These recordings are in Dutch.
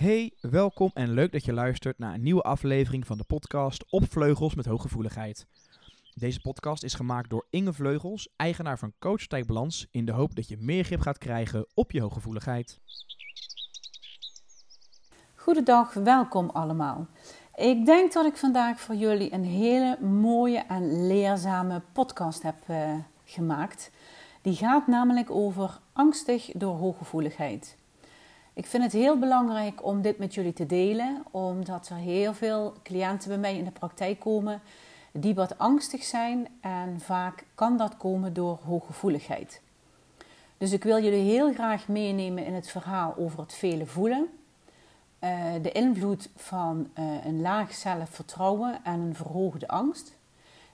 Hey, welkom en leuk dat je luistert naar een nieuwe aflevering van de podcast Op Vleugels met Hooggevoeligheid. Deze podcast is gemaakt door Inge Vleugels, eigenaar van Coach Balans, in de hoop dat je meer grip gaat krijgen op je hooggevoeligheid. Goedendag, welkom allemaal. Ik denk dat ik vandaag voor jullie een hele mooie en leerzame podcast heb uh, gemaakt. Die gaat namelijk over angstig door hooggevoeligheid. Ik vind het heel belangrijk om dit met jullie te delen, omdat er heel veel cliënten bij mij in de praktijk komen die wat angstig zijn en vaak kan dat komen door hooggevoeligheid. Dus ik wil jullie heel graag meenemen in het verhaal over het vele voelen, uh, de invloed van uh, een laag zelfvertrouwen en een verhoogde angst.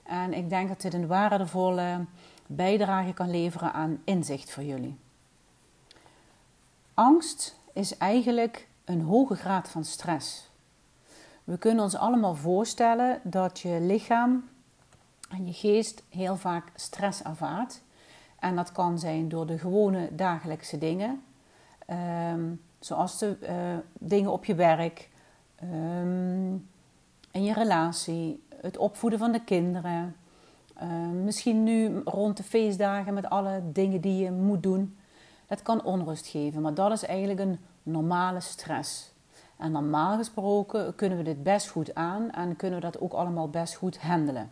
En ik denk dat dit een waardevolle bijdrage kan leveren aan inzicht voor jullie. Angst is eigenlijk een hoge graad van stress. We kunnen ons allemaal voorstellen dat je lichaam en je geest heel vaak stress ervaart. En dat kan zijn door de gewone dagelijkse dingen, um, zoals de uh, dingen op je werk, um, in je relatie, het opvoeden van de kinderen. Uh, misschien nu rond de feestdagen met alle dingen die je moet doen. Dat kan onrust geven, maar dat is eigenlijk een normale stress. En normaal gesproken kunnen we dit best goed aan en kunnen we dat ook allemaal best goed handelen.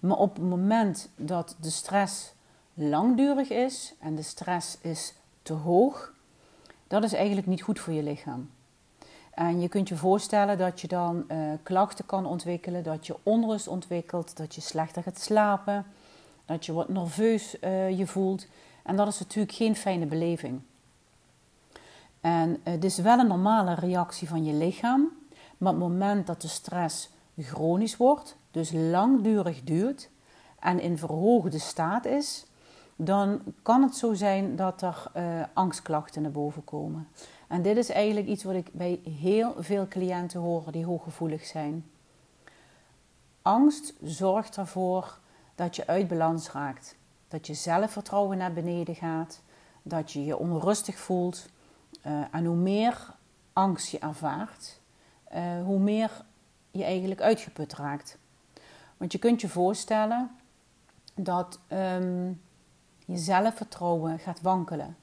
Maar op het moment dat de stress langdurig is en de stress is te hoog, dat is eigenlijk niet goed voor je lichaam. En je kunt je voorstellen dat je dan uh, klachten kan ontwikkelen, dat je onrust ontwikkelt, dat je slechter gaat slapen, dat je wat nerveus uh, je voelt. En dat is natuurlijk geen fijne beleving. En het is wel een normale reactie van je lichaam, maar op het moment dat de stress chronisch wordt, dus langdurig duurt en in verhoogde staat is, dan kan het zo zijn dat er uh, angstklachten naar boven komen. En dit is eigenlijk iets wat ik bij heel veel cliënten hoor die hooggevoelig zijn. Angst zorgt ervoor dat je uit balans raakt, dat je zelfvertrouwen naar beneden gaat, dat je je onrustig voelt, uh, en hoe meer angst je ervaart, uh, hoe meer je eigenlijk uitgeput raakt. Want je kunt je voorstellen dat um, je zelfvertrouwen gaat wankelen.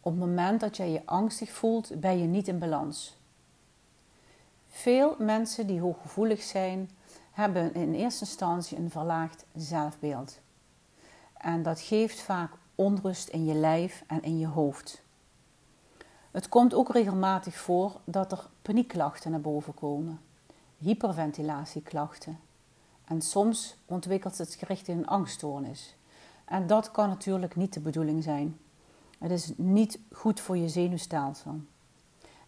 Op het moment dat jij je angstig voelt, ben je niet in balans. Veel mensen die hooggevoelig zijn, hebben in eerste instantie een verlaagd zelfbeeld. En dat geeft vaak onrust in je lijf en in je hoofd. Het komt ook regelmatig voor dat er paniekklachten naar boven komen, hyperventilatieklachten. En soms ontwikkelt het gericht in een angststoornis. En dat kan natuurlijk niet de bedoeling zijn. Het is niet goed voor je zenuwstelsel.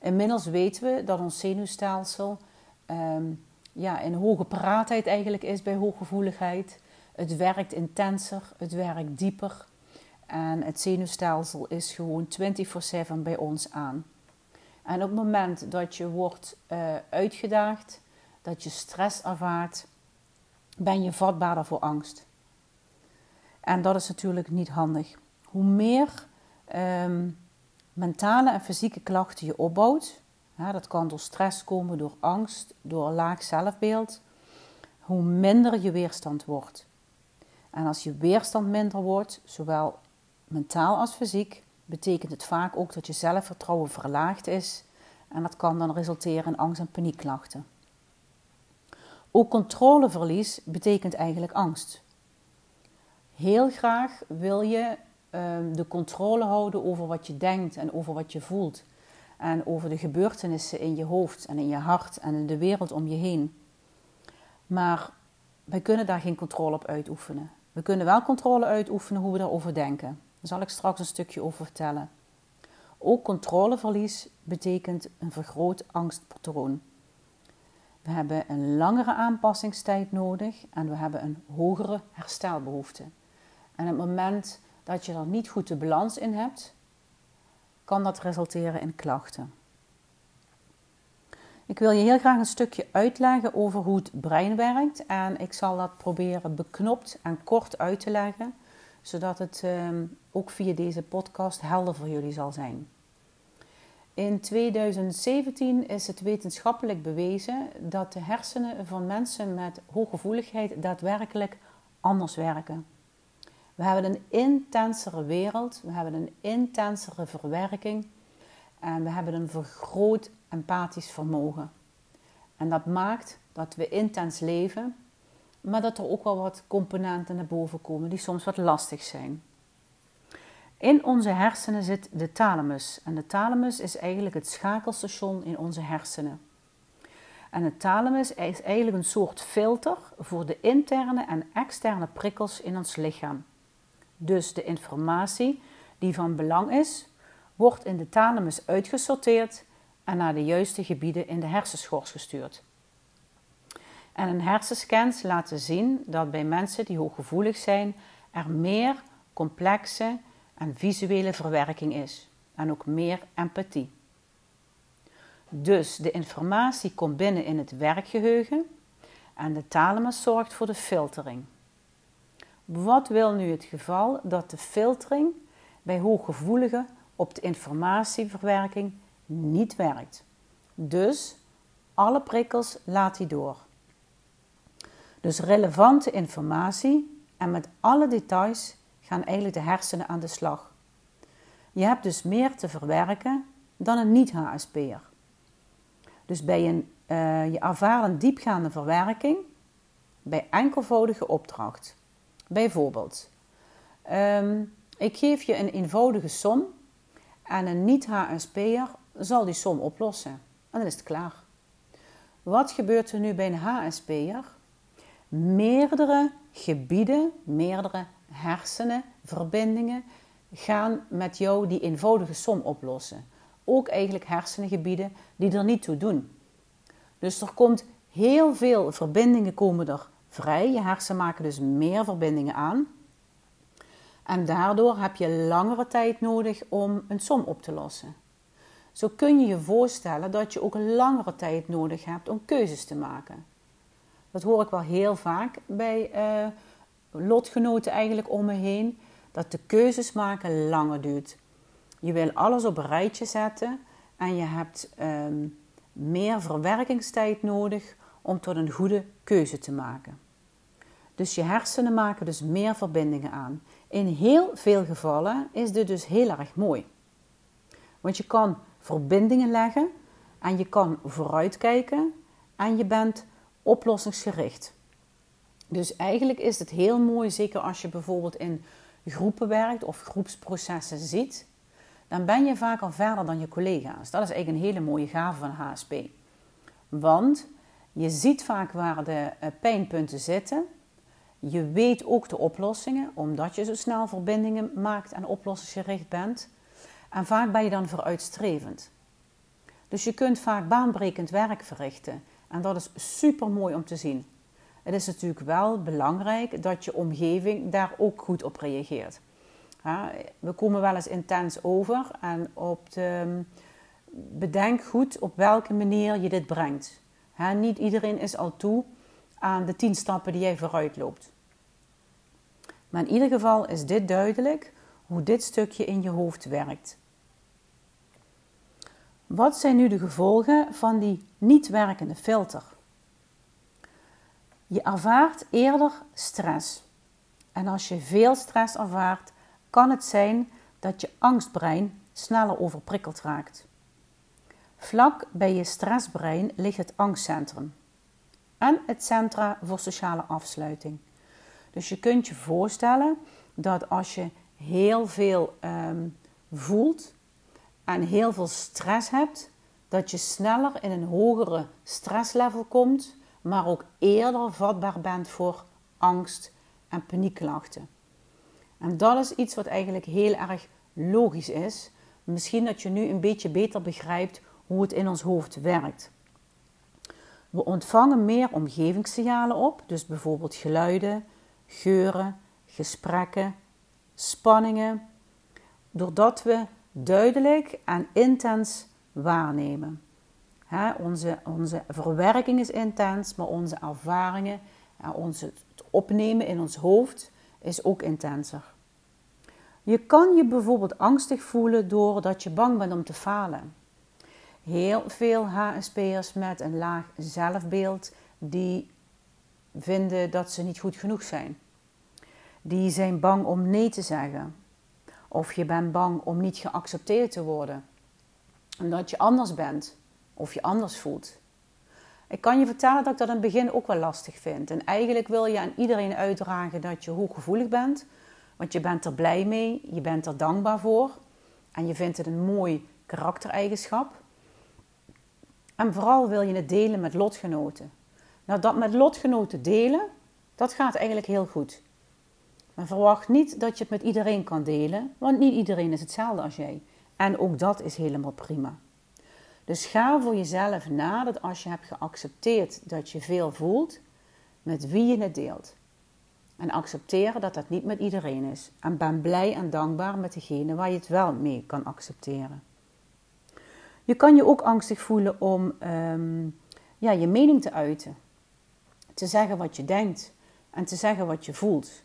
Inmiddels weten we dat ons zenuwstelsel um, ja, in hoge paraatheid eigenlijk is bij hooggevoeligheid. Het werkt intenser, het werkt dieper. En het zenuwstelsel is gewoon 24/7 bij ons aan. En op het moment dat je wordt uh, uitgedaagd, dat je stress ervaart, ben je vatbaarder voor angst. En dat is natuurlijk niet handig. Hoe meer um, mentale en fysieke klachten je opbouwt, dat kan door stress komen, door angst, door laag zelfbeeld, hoe minder je weerstand wordt. En als je weerstand minder wordt, zowel mentaal als fysiek, betekent het vaak ook dat je zelfvertrouwen verlaagd is en dat kan dan resulteren in angst- en paniekklachten. Ook controleverlies betekent eigenlijk angst. Heel graag wil je uh, de controle houden over wat je denkt en over wat je voelt. En over de gebeurtenissen in je hoofd en in je hart en in de wereld om je heen. Maar wij kunnen daar geen controle op uitoefenen. We kunnen wel controle uitoefenen hoe we daarover denken. Daar zal ik straks een stukje over vertellen. Ook controleverlies betekent een vergroot angstpatroon. We hebben een langere aanpassingstijd nodig en we hebben een hogere herstelbehoefte. En op het moment dat je er niet goed de balans in hebt, kan dat resulteren in klachten. Ik wil je heel graag een stukje uitleggen over hoe het brein werkt en ik zal dat proberen beknopt en kort uit te leggen, zodat het um, ook via deze podcast helder voor jullie zal zijn. In 2017 is het wetenschappelijk bewezen dat de hersenen van mensen met hooggevoeligheid daadwerkelijk anders werken. We hebben een intensere wereld, we hebben een intensere verwerking en we hebben een vergroot empathisch vermogen. En dat maakt dat we intens leven, maar dat er ook wel wat componenten naar boven komen die soms wat lastig zijn. In onze hersenen zit de thalamus. En de thalamus is eigenlijk het schakelstation in onze hersenen. En de thalamus is eigenlijk een soort filter voor de interne en externe prikkels in ons lichaam. Dus de informatie die van belang is, wordt in de thalamus uitgesorteerd en naar de juiste gebieden in de hersenschors gestuurd. En een hersenscans laten zien dat bij mensen die hooggevoelig zijn er meer complexe en visuele verwerking is en ook meer empathie. Dus de informatie komt binnen in het werkgeheugen en de thalamus zorgt voor de filtering. Wat wil nu het geval dat de filtering bij hooggevoeligen op de informatieverwerking niet werkt? Dus alle prikkels laat hij door. Dus relevante informatie en met alle details gaan eigenlijk de hersenen aan de slag. Je hebt dus meer te verwerken dan een niet-HSP'er. Dus bij een, uh, je ervaart een diepgaande verwerking bij enkelvoudige opdracht. Bijvoorbeeld, um, ik geef je een eenvoudige som en een niet-HSP'er zal die som oplossen. En dan is het klaar. Wat gebeurt er nu bij een HSP'er? Meerdere gebieden, meerdere hersenen, verbindingen gaan met jou die eenvoudige som oplossen. Ook eigenlijk hersengebieden die er niet toe doen. Dus er komt heel veel verbindingen komen er vrij. Je hersenen maken dus meer verbindingen aan. En daardoor heb je langere tijd nodig om een som op te lossen. Zo kun je je voorstellen dat je ook langere tijd nodig hebt om keuzes te maken. Dat hoor ik wel heel vaak bij uh, lotgenoten eigenlijk om me heen. Dat de keuzes maken langer duurt. Je wil alles op een rijtje zetten en je hebt ehm, meer verwerkingstijd nodig om tot een goede keuze te maken. Dus je hersenen maken dus meer verbindingen aan. In heel veel gevallen is dit dus heel erg mooi. Want je kan verbindingen leggen en je kan vooruitkijken en je bent oplossingsgericht. Dus eigenlijk is het heel mooi, zeker als je bijvoorbeeld in groepen werkt of groepsprocessen ziet, dan ben je vaak al verder dan je collega's. Dat is eigenlijk een hele mooie gave van HSP. Want je ziet vaak waar de eh, pijnpunten zitten. Je weet ook de oplossingen, omdat je zo snel verbindingen maakt en oplossingsgericht bent. En vaak ben je dan vooruitstrevend. Dus je kunt vaak baanbrekend werk verrichten. En dat is super mooi om te zien. Het is natuurlijk wel belangrijk dat je omgeving daar ook goed op reageert. we komen wel eens intens over en op de, bedenk goed op welke manier je dit brengt. niet iedereen is al toe aan de tien stappen die jij vooruit loopt. Maar in ieder geval is dit duidelijk hoe dit stukje in je hoofd werkt. Wat zijn nu de gevolgen van die niet werkende filter? Je ervaart eerder stress. En als je veel stress ervaart, kan het zijn dat je angstbrein sneller overprikkeld raakt. Vlak bij je stressbrein ligt het angstcentrum en het centra voor sociale afsluiting. Dus je kunt je voorstellen dat als je heel veel um, voelt en heel veel stress hebt, dat je sneller in een hogere stresslevel komt, maar ook eerder vatbaar bent voor angst en paniekklachten. En dat is iets wat eigenlijk heel erg logisch is. Misschien dat je nu een beetje beter begrijpt hoe het in ons hoofd werkt. We ontvangen meer omgevingssignalen op, dus bijvoorbeeld geluiden, geuren, gesprekken, spanningen, doordat we duidelijk en intens waarnemen. onze, onze verwerking is intens, maar onze ervaringen, onze, het opnemen in ons hoofd is ook intenser. Je kan je bijvoorbeeld angstig voelen doordat je bang bent om te falen. heel veel HSP'ers met een laag zelfbeeld die vinden dat ze niet goed genoeg zijn. Die zijn bang om nee te zeggen. Of je bent bang om niet geaccepteerd te worden. Omdat je anders bent of je anders voelt. Ik kan je vertellen dat ik dat in het begin ook wel lastig vind. En eigenlijk wil je aan iedereen uitdragen dat je hooggevoelig bent. Want je bent er blij mee, je bent er dankbaar voor. En je vindt het een mooi karaktereigenschap. En vooral wil je het delen met lotgenoten. Nou, dat met lotgenoten delen, dat gaat eigenlijk heel goed. Maar verwacht niet dat je het met iedereen kan delen, want niet iedereen is hetzelfde als jij. En ook dat is helemaal prima. Dus ga voor jezelf na dat als je hebt geaccepteerd dat je veel voelt, met wie je het deelt. En accepteren dat dat niet met iedereen is. En ben blij en dankbaar met degene waar je het wel mee kan accepteren. Je kan je ook angstig voelen om um, ja, je mening te uiten. Te zeggen wat je denkt en te zeggen wat je voelt.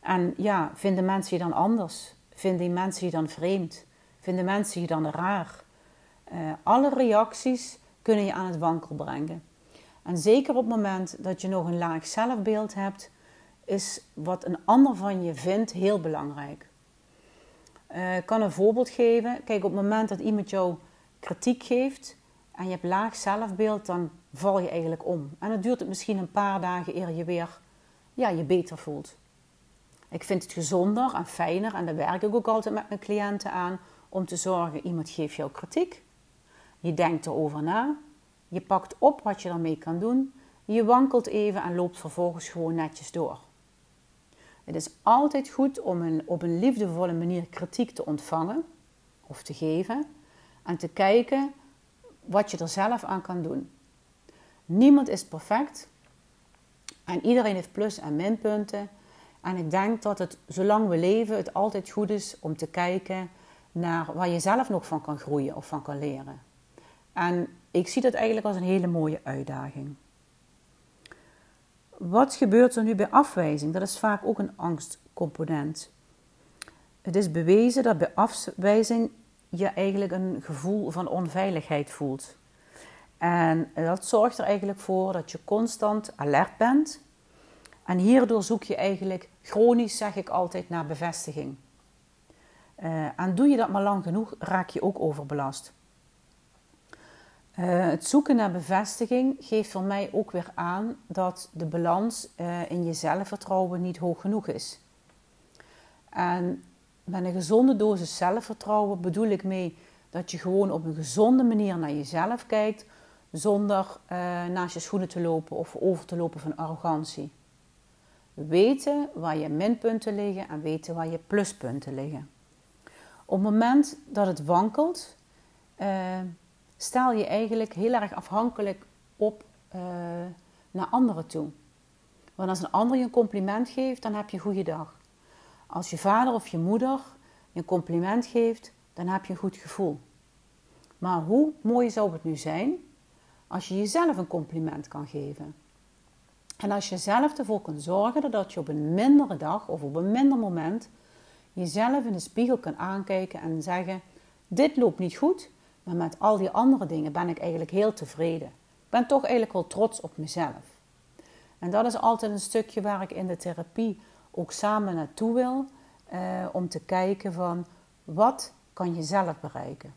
En ja, vinden mensen je dan anders? Vinden mensen je dan vreemd? Vinden mensen je dan raar? Uh, alle reacties kunnen je aan het wankel brengen. En zeker op het moment dat je nog een laag zelfbeeld hebt, is wat een ander van je vindt heel belangrijk. Uh, ik kan een voorbeeld geven. Kijk, op het moment dat iemand jou kritiek geeft en je hebt laag zelfbeeld, dan val je eigenlijk om. En dan duurt het misschien een paar dagen eer je weer ja, je beter voelt. Ik vind het gezonder en fijner, en daar werk ik ook altijd met mijn cliënten aan, om te zorgen, iemand geeft jou kritiek. Je denkt erover na, je pakt op wat je ermee kan doen, je wankelt even en loopt vervolgens gewoon netjes door. Het is altijd goed om een, op een liefdevolle manier kritiek te ontvangen of te geven en te kijken wat je er zelf aan kan doen. Niemand is perfect en iedereen heeft plus- en minpunten. En ik denk dat het, zolang we leven, het altijd goed is om te kijken naar waar je zelf nog van kan groeien of van kan leren. En ik zie dat eigenlijk als een hele mooie uitdaging. Wat gebeurt er nu bij afwijzing? Dat is vaak ook een angstcomponent. Het is bewezen dat bij afwijzing je eigenlijk een gevoel van onveiligheid voelt. En dat zorgt er eigenlijk voor dat je constant alert bent. En hierdoor zoek je eigenlijk chronisch, zeg ik altijd, naar bevestiging. Uh, en doe je dat maar lang genoeg, raak je ook overbelast. Uh, het zoeken naar bevestiging geeft voor mij ook weer aan dat de balans uh, in je zelfvertrouwen niet hoog genoeg is. En met een gezonde dosis zelfvertrouwen bedoel ik mee dat je gewoon op een gezonde manier naar jezelf kijkt, zonder uh, naast je schoenen te lopen of over te lopen van arrogantie. Weten waar je minpunten liggen en weten waar je pluspunten liggen. Op het moment dat het wankelt, uh, stel je eigenlijk heel erg afhankelijk op uh, naar anderen toe. Want als een ander je een compliment geeft, dan heb je een goede dag. Als je vader of je moeder je een compliment geeft, dan heb je een goed gevoel. Maar hoe mooi zou het nu zijn als je jezelf een compliment kan geven? En als je zelf ervoor kunt zorgen dat je op een mindere dag of op een minder moment jezelf in de spiegel kan aankijken en zeggen: Dit loopt niet goed, maar met al die andere dingen ben ik eigenlijk heel tevreden. Ik ben toch eigenlijk wel trots op mezelf. En dat is altijd een stukje waar ik in de therapie ook samen naartoe wil. Eh, om te kijken van wat kan je zelf bereiken.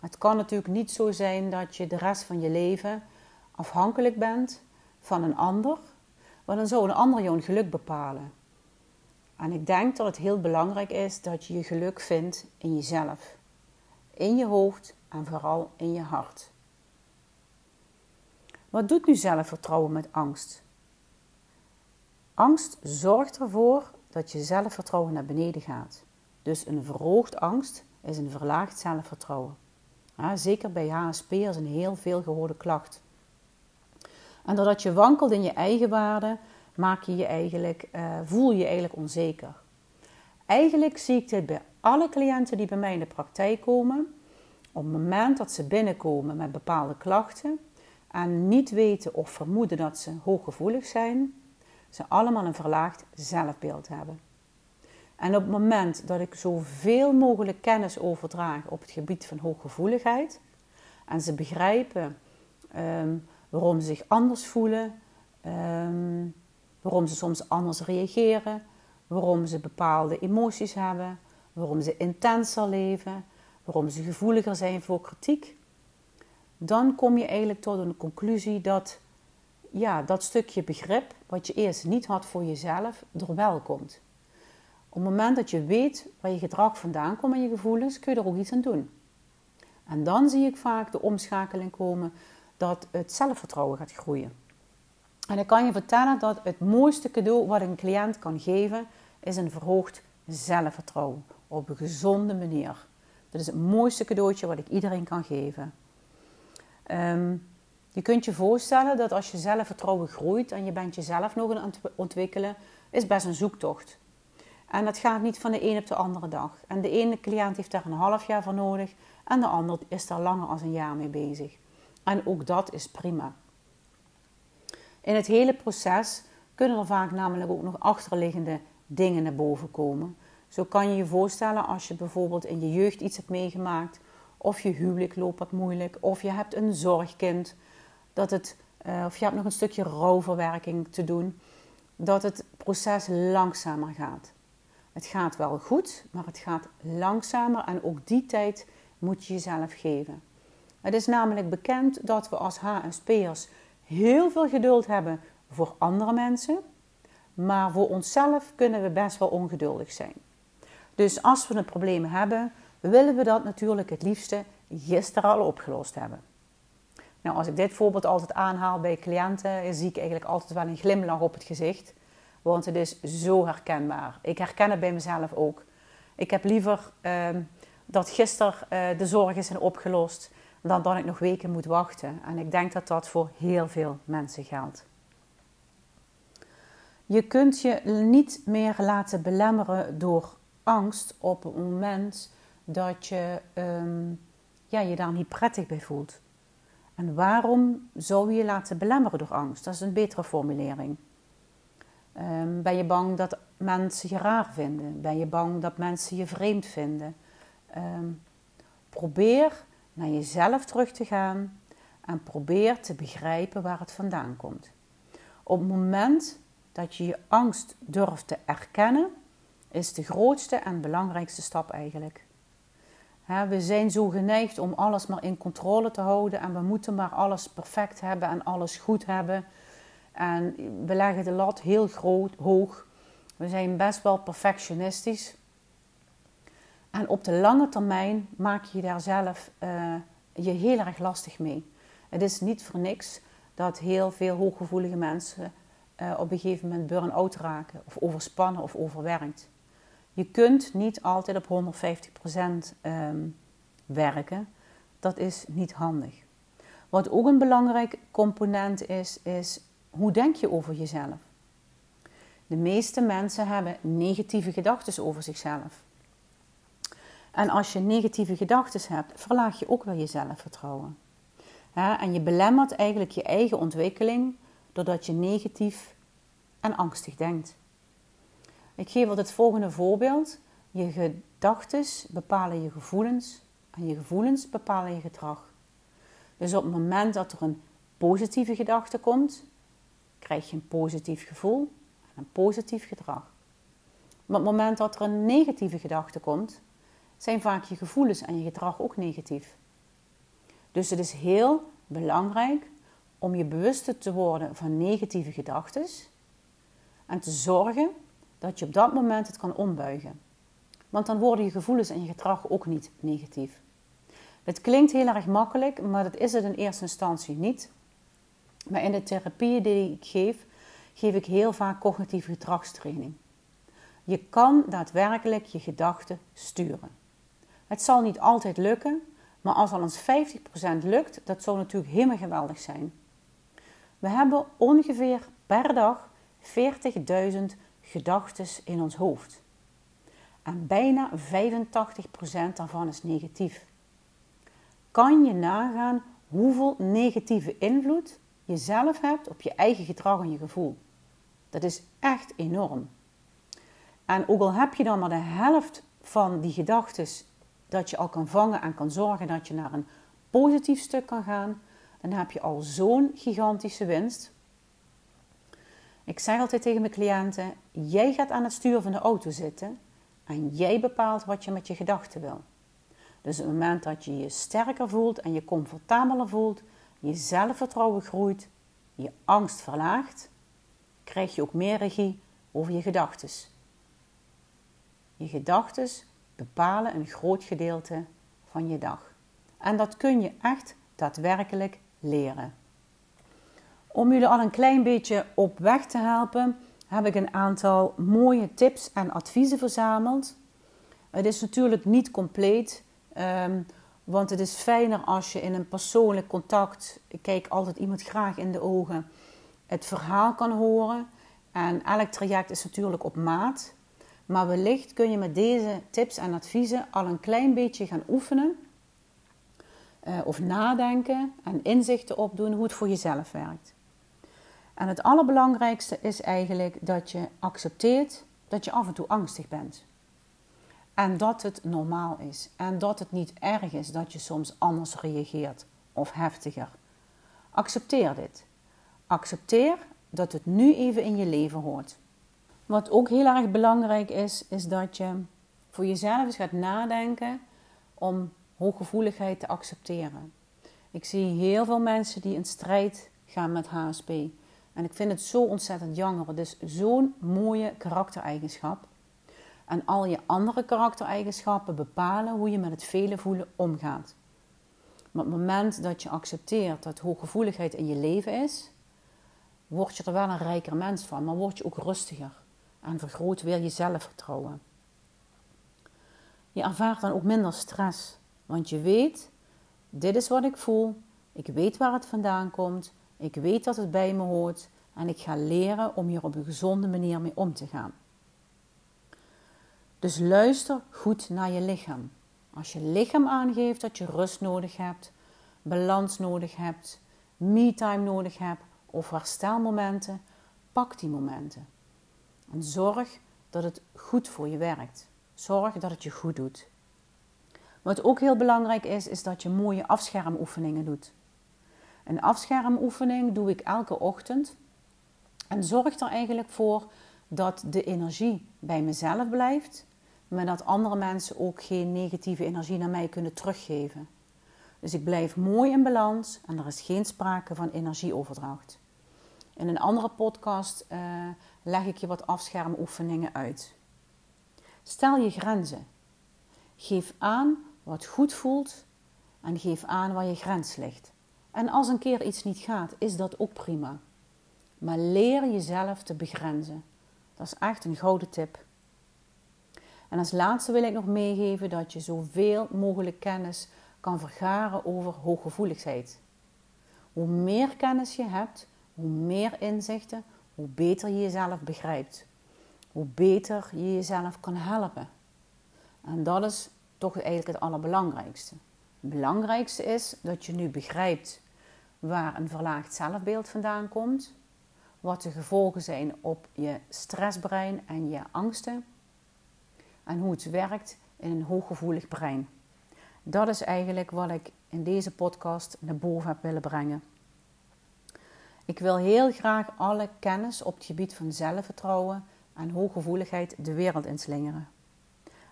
Het kan natuurlijk niet zo zijn dat je de rest van je leven afhankelijk bent van een ander. Want dan zou een ander jouw geluk bepalen. En ik denk dat het heel belangrijk is dat je je geluk vindt in jezelf. In je hoofd en vooral in je hart. Wat doet nu zelfvertrouwen met angst? Angst zorgt ervoor dat je zelfvertrouwen naar beneden gaat. Dus een verhoogd angst is een verlaagd zelfvertrouwen. Ja, zeker bij HSP is een heel veel gehoorde klacht. En doordat je wankelt in je eigen waarde, maak je eigenlijk, uh, voel je je eigenlijk onzeker. Eigenlijk zie ik dit bij alle cliënten die bij mij in de praktijk komen. Op het moment dat ze binnenkomen met bepaalde klachten en niet weten of vermoeden dat ze hooggevoelig zijn, ze allemaal een verlaagd zelfbeeld hebben. En op het moment dat ik zoveel mogelijk kennis overdraag op het gebied van hooggevoeligheid En ze begrijpen ehm, waarom ze zich anders voelen, ehm, waarom ze soms anders reageren, waarom ze bepaalde emoties hebben, waarom ze intenser leven, waarom ze gevoeliger zijn voor kritiek. Dan kom je eigenlijk tot een conclusie dat ja, dat stukje begrip, wat je eerst niet had voor jezelf, er komt. Op het moment dat je weet waar je gedrag vandaan komt en je gevoelens, kun je er ook iets aan doen. En dan zie ik vaak de omschakeling komen dat het zelfvertrouwen gaat groeien. En ik kan je vertellen dat het mooiste cadeau wat een cliënt kan geven, is een verhoogd zelfvertrouwen. Op een gezonde manier. Dat is het mooiste cadeautje wat ik iedereen kan geven. Ehm, je kunt je voorstellen dat als je zelfvertrouwen groeit en je bent jezelf nog aan het ontwikkelen, is best een zoektocht. En dat gaat niet van de een op de andere dag. En de ene cliënt heeft daar een half jaar voor nodig en de ander is daar langer als een jaar mee bezig. En ook dat is prima. In het hele proces kunnen er vaak namelijk ook nog achterliggende dingen naar boven komen. Zo kan je je voorstellen als je bijvoorbeeld in je jeugd iets hebt meegemaakt, of je huwelijk loopt wat moeilijk, of je hebt een zorgkind, dat het, uh, of je hebt nog een stukje rouwverwerking te doen, dat het proces langzamer gaat. Het gaat wel goed, maar het gaat langzamer en ook die tijd moet je jezelf geven. Het is namelijk bekend dat we als HSP'ers heel veel geduld hebben voor andere mensen, maar voor onszelf kunnen we best wel ongeduldig zijn. Dus als we een probleem hebben, willen we dat natuurlijk het liefste gisteren al opgelost hebben. Nou, als ik dit voorbeeld altijd aanhaal bij cliënten, zie ik eigenlijk altijd wel een glimlach op het gezicht. Want het is zo herkenbaar. Ik herken het bij mezelf ook. Ik heb liever ehm, dat gisteren uh, de zorgen zijn opgelost dan dat ik nog weken moet wachten. En ik denk dat dat voor heel veel mensen geldt. Je kunt je niet meer laten belemmeren door angst op het moment dat je um, ja, je daar niet prettig bij voelt. En waarom zou je je laten belemmeren door angst? Dat is een betere formulering. Um, ben je bang dat mensen je raar vinden? Ben je bang dat mensen je vreemd vinden? Um, probeer naar jezelf terug te gaan en probeer te begrijpen waar het vandaan komt. Op het moment dat je je angst durft te erkennen, is de grootste en belangrijkste stap eigenlijk. We zijn zo geneigd om alles maar in controle te houden en we moeten maar alles perfect hebben en alles goed hebben. En we leggen de lat heel groot, hoog. We zijn best wel perfectionistisch. En op de lange termijn maak je daar zelf uh, je heel erg lastig mee. Het is niet voor niks dat heel veel hooggevoelige mensen uh, op een gegeven moment burn-out raken, of overspannen of overwerkt. Je kunt niet altijd op 150% um, ehm, werken. Dat is niet handig. Wat ook een belangrijk component is, is hoe denk je over jezelf? De meeste mensen hebben negatieve gedachten over zichzelf. En als je negatieve gedachten hebt, verlaag je ook wel je zelfvertrouwen. en je belemmert eigenlijk je eigen ontwikkeling doordat je negatief en angstig denkt. Ik geef altijd het volgende voorbeeld. Je gedachten bepalen je gevoelens en je gevoelens bepalen je gedrag. Dus op het moment dat er een positieve gedachte komt, krijg je een positief gevoel en een positief gedrag. Maar op het moment dat er een negatieve gedachte komt, zijn vaak je gevoelens en je gedrag ook negatief. Dus het is heel belangrijk om je bewust te worden van negatieve gedachten en te zorgen dat je op dat moment het kan ombuigen. Want dan worden je gevoelens en je gedrag ook niet negatief. Het klinkt heel erg makkelijk, maar dat is het in eerste instantie niet. Maar in de therapieën die ik geef, geef ik heel vaak cognitieve gedragstraining. Je kan daadwerkelijk je gedachten sturen. Het zal niet altijd lukken, maar als al eens 50% lukt, dat zou natuurlijk helemaal geweldig zijn. We hebben ongeveer per dag 40.000 gedachten in ons hoofd. En bijna 85% daarvan is negatief. Kan je nagaan hoeveel negatieve invloed je zelf hebt op je eigen gedrag en je gevoel? Dat is echt enorm. En ook al heb je dan maar de helft van die gedachten dat je al kan vangen en kan zorgen dat je naar een positief stuk kan gaan, dan heb je al zo'n gigantische winst. Ik zeg altijd tegen mijn cliënten: jij gaat aan het stuur van de auto zitten en jij bepaalt wat je met je gedachten wil. Dus op het moment dat je je sterker voelt en je comfortabeler voelt, je zelfvertrouwen groeit, je angst verlaagt, krijg je ook meer regie over je gedachten. Je gedachten bepalen een groot gedeelte van je dag. En dat kun je echt daadwerkelijk leren. Om jullie al een klein beetje op weg te helpen, heb ik een aantal mooie tips en adviezen verzameld. Het is natuurlijk niet compleet, um, want het is fijner als je in een persoonlijk contact, ik kijk altijd iemand graag in de ogen, het verhaal kan horen. En elk traject is natuurlijk op maat. Maar wellicht kun je met deze tips en adviezen al een klein beetje gaan oefenen. Uh, of nadenken en inzichten opdoen hoe het voor jezelf werkt. En het allerbelangrijkste is eigenlijk dat je accepteert dat je af en toe angstig bent. En dat het normaal is. En dat het niet erg is dat je soms anders reageert of heftiger. Accepteer dit. Accepteer dat het nu even in je leven hoort. Wat ook heel erg belangrijk is, is dat je voor jezelf eens gaat nadenken om hooggevoeligheid te accepteren. Ik zie heel veel mensen die in strijd gaan met HSP. En ik vind het zo ontzettend jammer. Het is zo'n mooie karaktereigenschap. En al je andere karaktereigenschappen bepalen hoe je met het vele voelen omgaat. Maar op het moment dat je accepteert dat hooggevoeligheid in je leven is, word je er wel een rijker mens van, maar word je ook rustiger en vergroot weer je zelfvertrouwen. Je ervaart dan ook minder stress, want je weet, dit is wat ik voel, ik weet waar het vandaan komt, ik weet dat het bij me hoort en ik ga leren om hier op een gezonde manier mee om te gaan. Dus luister goed naar je lichaam. Als je lichaam aangeeft dat je rust nodig hebt, balans nodig hebt, me-time nodig hebt of herstelmomenten, pak die momenten. En zorg dat het goed voor je werkt. Zorg dat het je goed doet. Wat ook heel belangrijk is, is dat je mooie afschermoefeningen doet. Een afschermoefening doe ik elke ochtend en zorg er eigenlijk voor dat de energie bij mezelf blijft, maar dat andere mensen ook geen negatieve energie naar mij kunnen teruggeven. Dus ik blijf mooi in balans en er is geen sprake van energieoverdracht. In een andere podcast uh, leg ik je wat afschermoefeningen uit. Stel je grenzen. Geef aan wat goed voelt en geef aan waar je grens ligt. En als een keer iets niet gaat, is dat ook prima. Maar leer jezelf te begrenzen. Dat is echt een gouden tip. En als laatste wil ik nog meegeven dat je zoveel mogelijk kennis kan vergaren over hooggevoeligheid. Hoe meer kennis je hebt, hoe meer inzichten, hoe beter je jezelf begrijpt. Hoe beter je jezelf kan helpen. En dat is toch eigenlijk het allerbelangrijkste. Belangrijkste is dat je nu begrijpt waar een verlaagd zelfbeeld vandaan komt, wat de gevolgen zijn op je stressbrein en je angsten en hoe het werkt in een hooggevoelig brein. Dat is eigenlijk wat ik in deze podcast naar boven heb willen brengen. Ik wil heel graag alle kennis op het gebied van zelfvertrouwen en hooggevoeligheid de wereld inslingeren.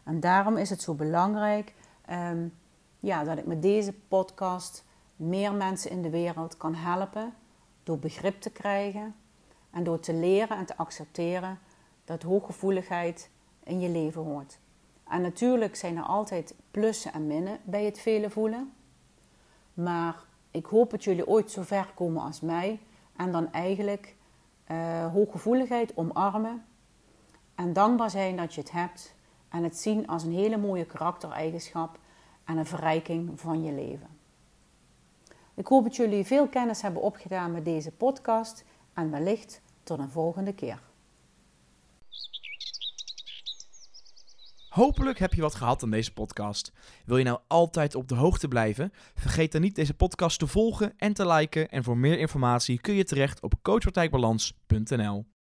En daarom is het zo belangrijk ehm, ja, dat ik met deze podcast meer mensen in de wereld kan helpen door begrip te krijgen en door te leren en te accepteren dat hooggevoeligheid in je leven hoort. En natuurlijk zijn er altijd plussen en minnen bij het vele voelen. Maar ik hoop dat jullie ooit zo ver komen als mij en dan eigenlijk uh, hooggevoeligheid omarmen en dankbaar zijn dat je het hebt en het zien als een hele mooie karaktereigenschap en een verrijking van je leven. Ik hoop dat jullie veel kennis hebben opgedaan met deze podcast en wellicht tot een volgende keer. Hopelijk heb je wat gehad aan deze podcast. Wil je nou altijd op de hoogte blijven? Vergeet dan niet deze podcast te volgen en te liken. En voor meer informatie kun je terecht op coachpartijbalans.nl.